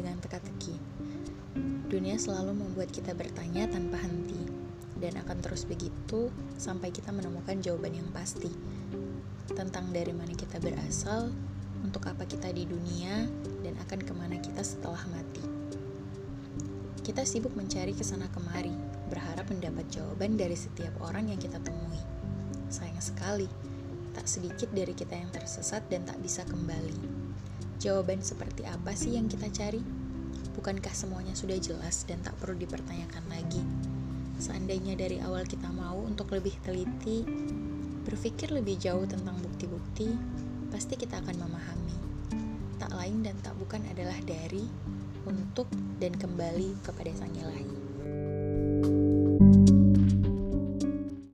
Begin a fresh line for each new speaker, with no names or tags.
dengan teka-teki. Dunia selalu membuat kita bertanya tanpa henti, dan akan terus begitu sampai kita menemukan jawaban yang pasti tentang dari mana kita berasal, untuk apa kita di dunia, dan akan ke mana kita setelah mati. Kita sibuk mencari ke sana kemari, berharap mendapat jawaban dari setiap orang yang kita temui. Sayang sekali, tak sedikit dari kita yang tersesat dan tak bisa kembali. Jawaban seperti apa sih yang kita cari? Bukankah semuanya sudah jelas dan tak perlu dipertanyakan lagi? Seandainya dari awal kita mau untuk lebih teliti, berpikir lebih jauh tentang bukti-bukti, pasti kita akan memahami. Tak lain dan tak bukan adalah dari, untuk, dan kembali kepada Sang Ilahi.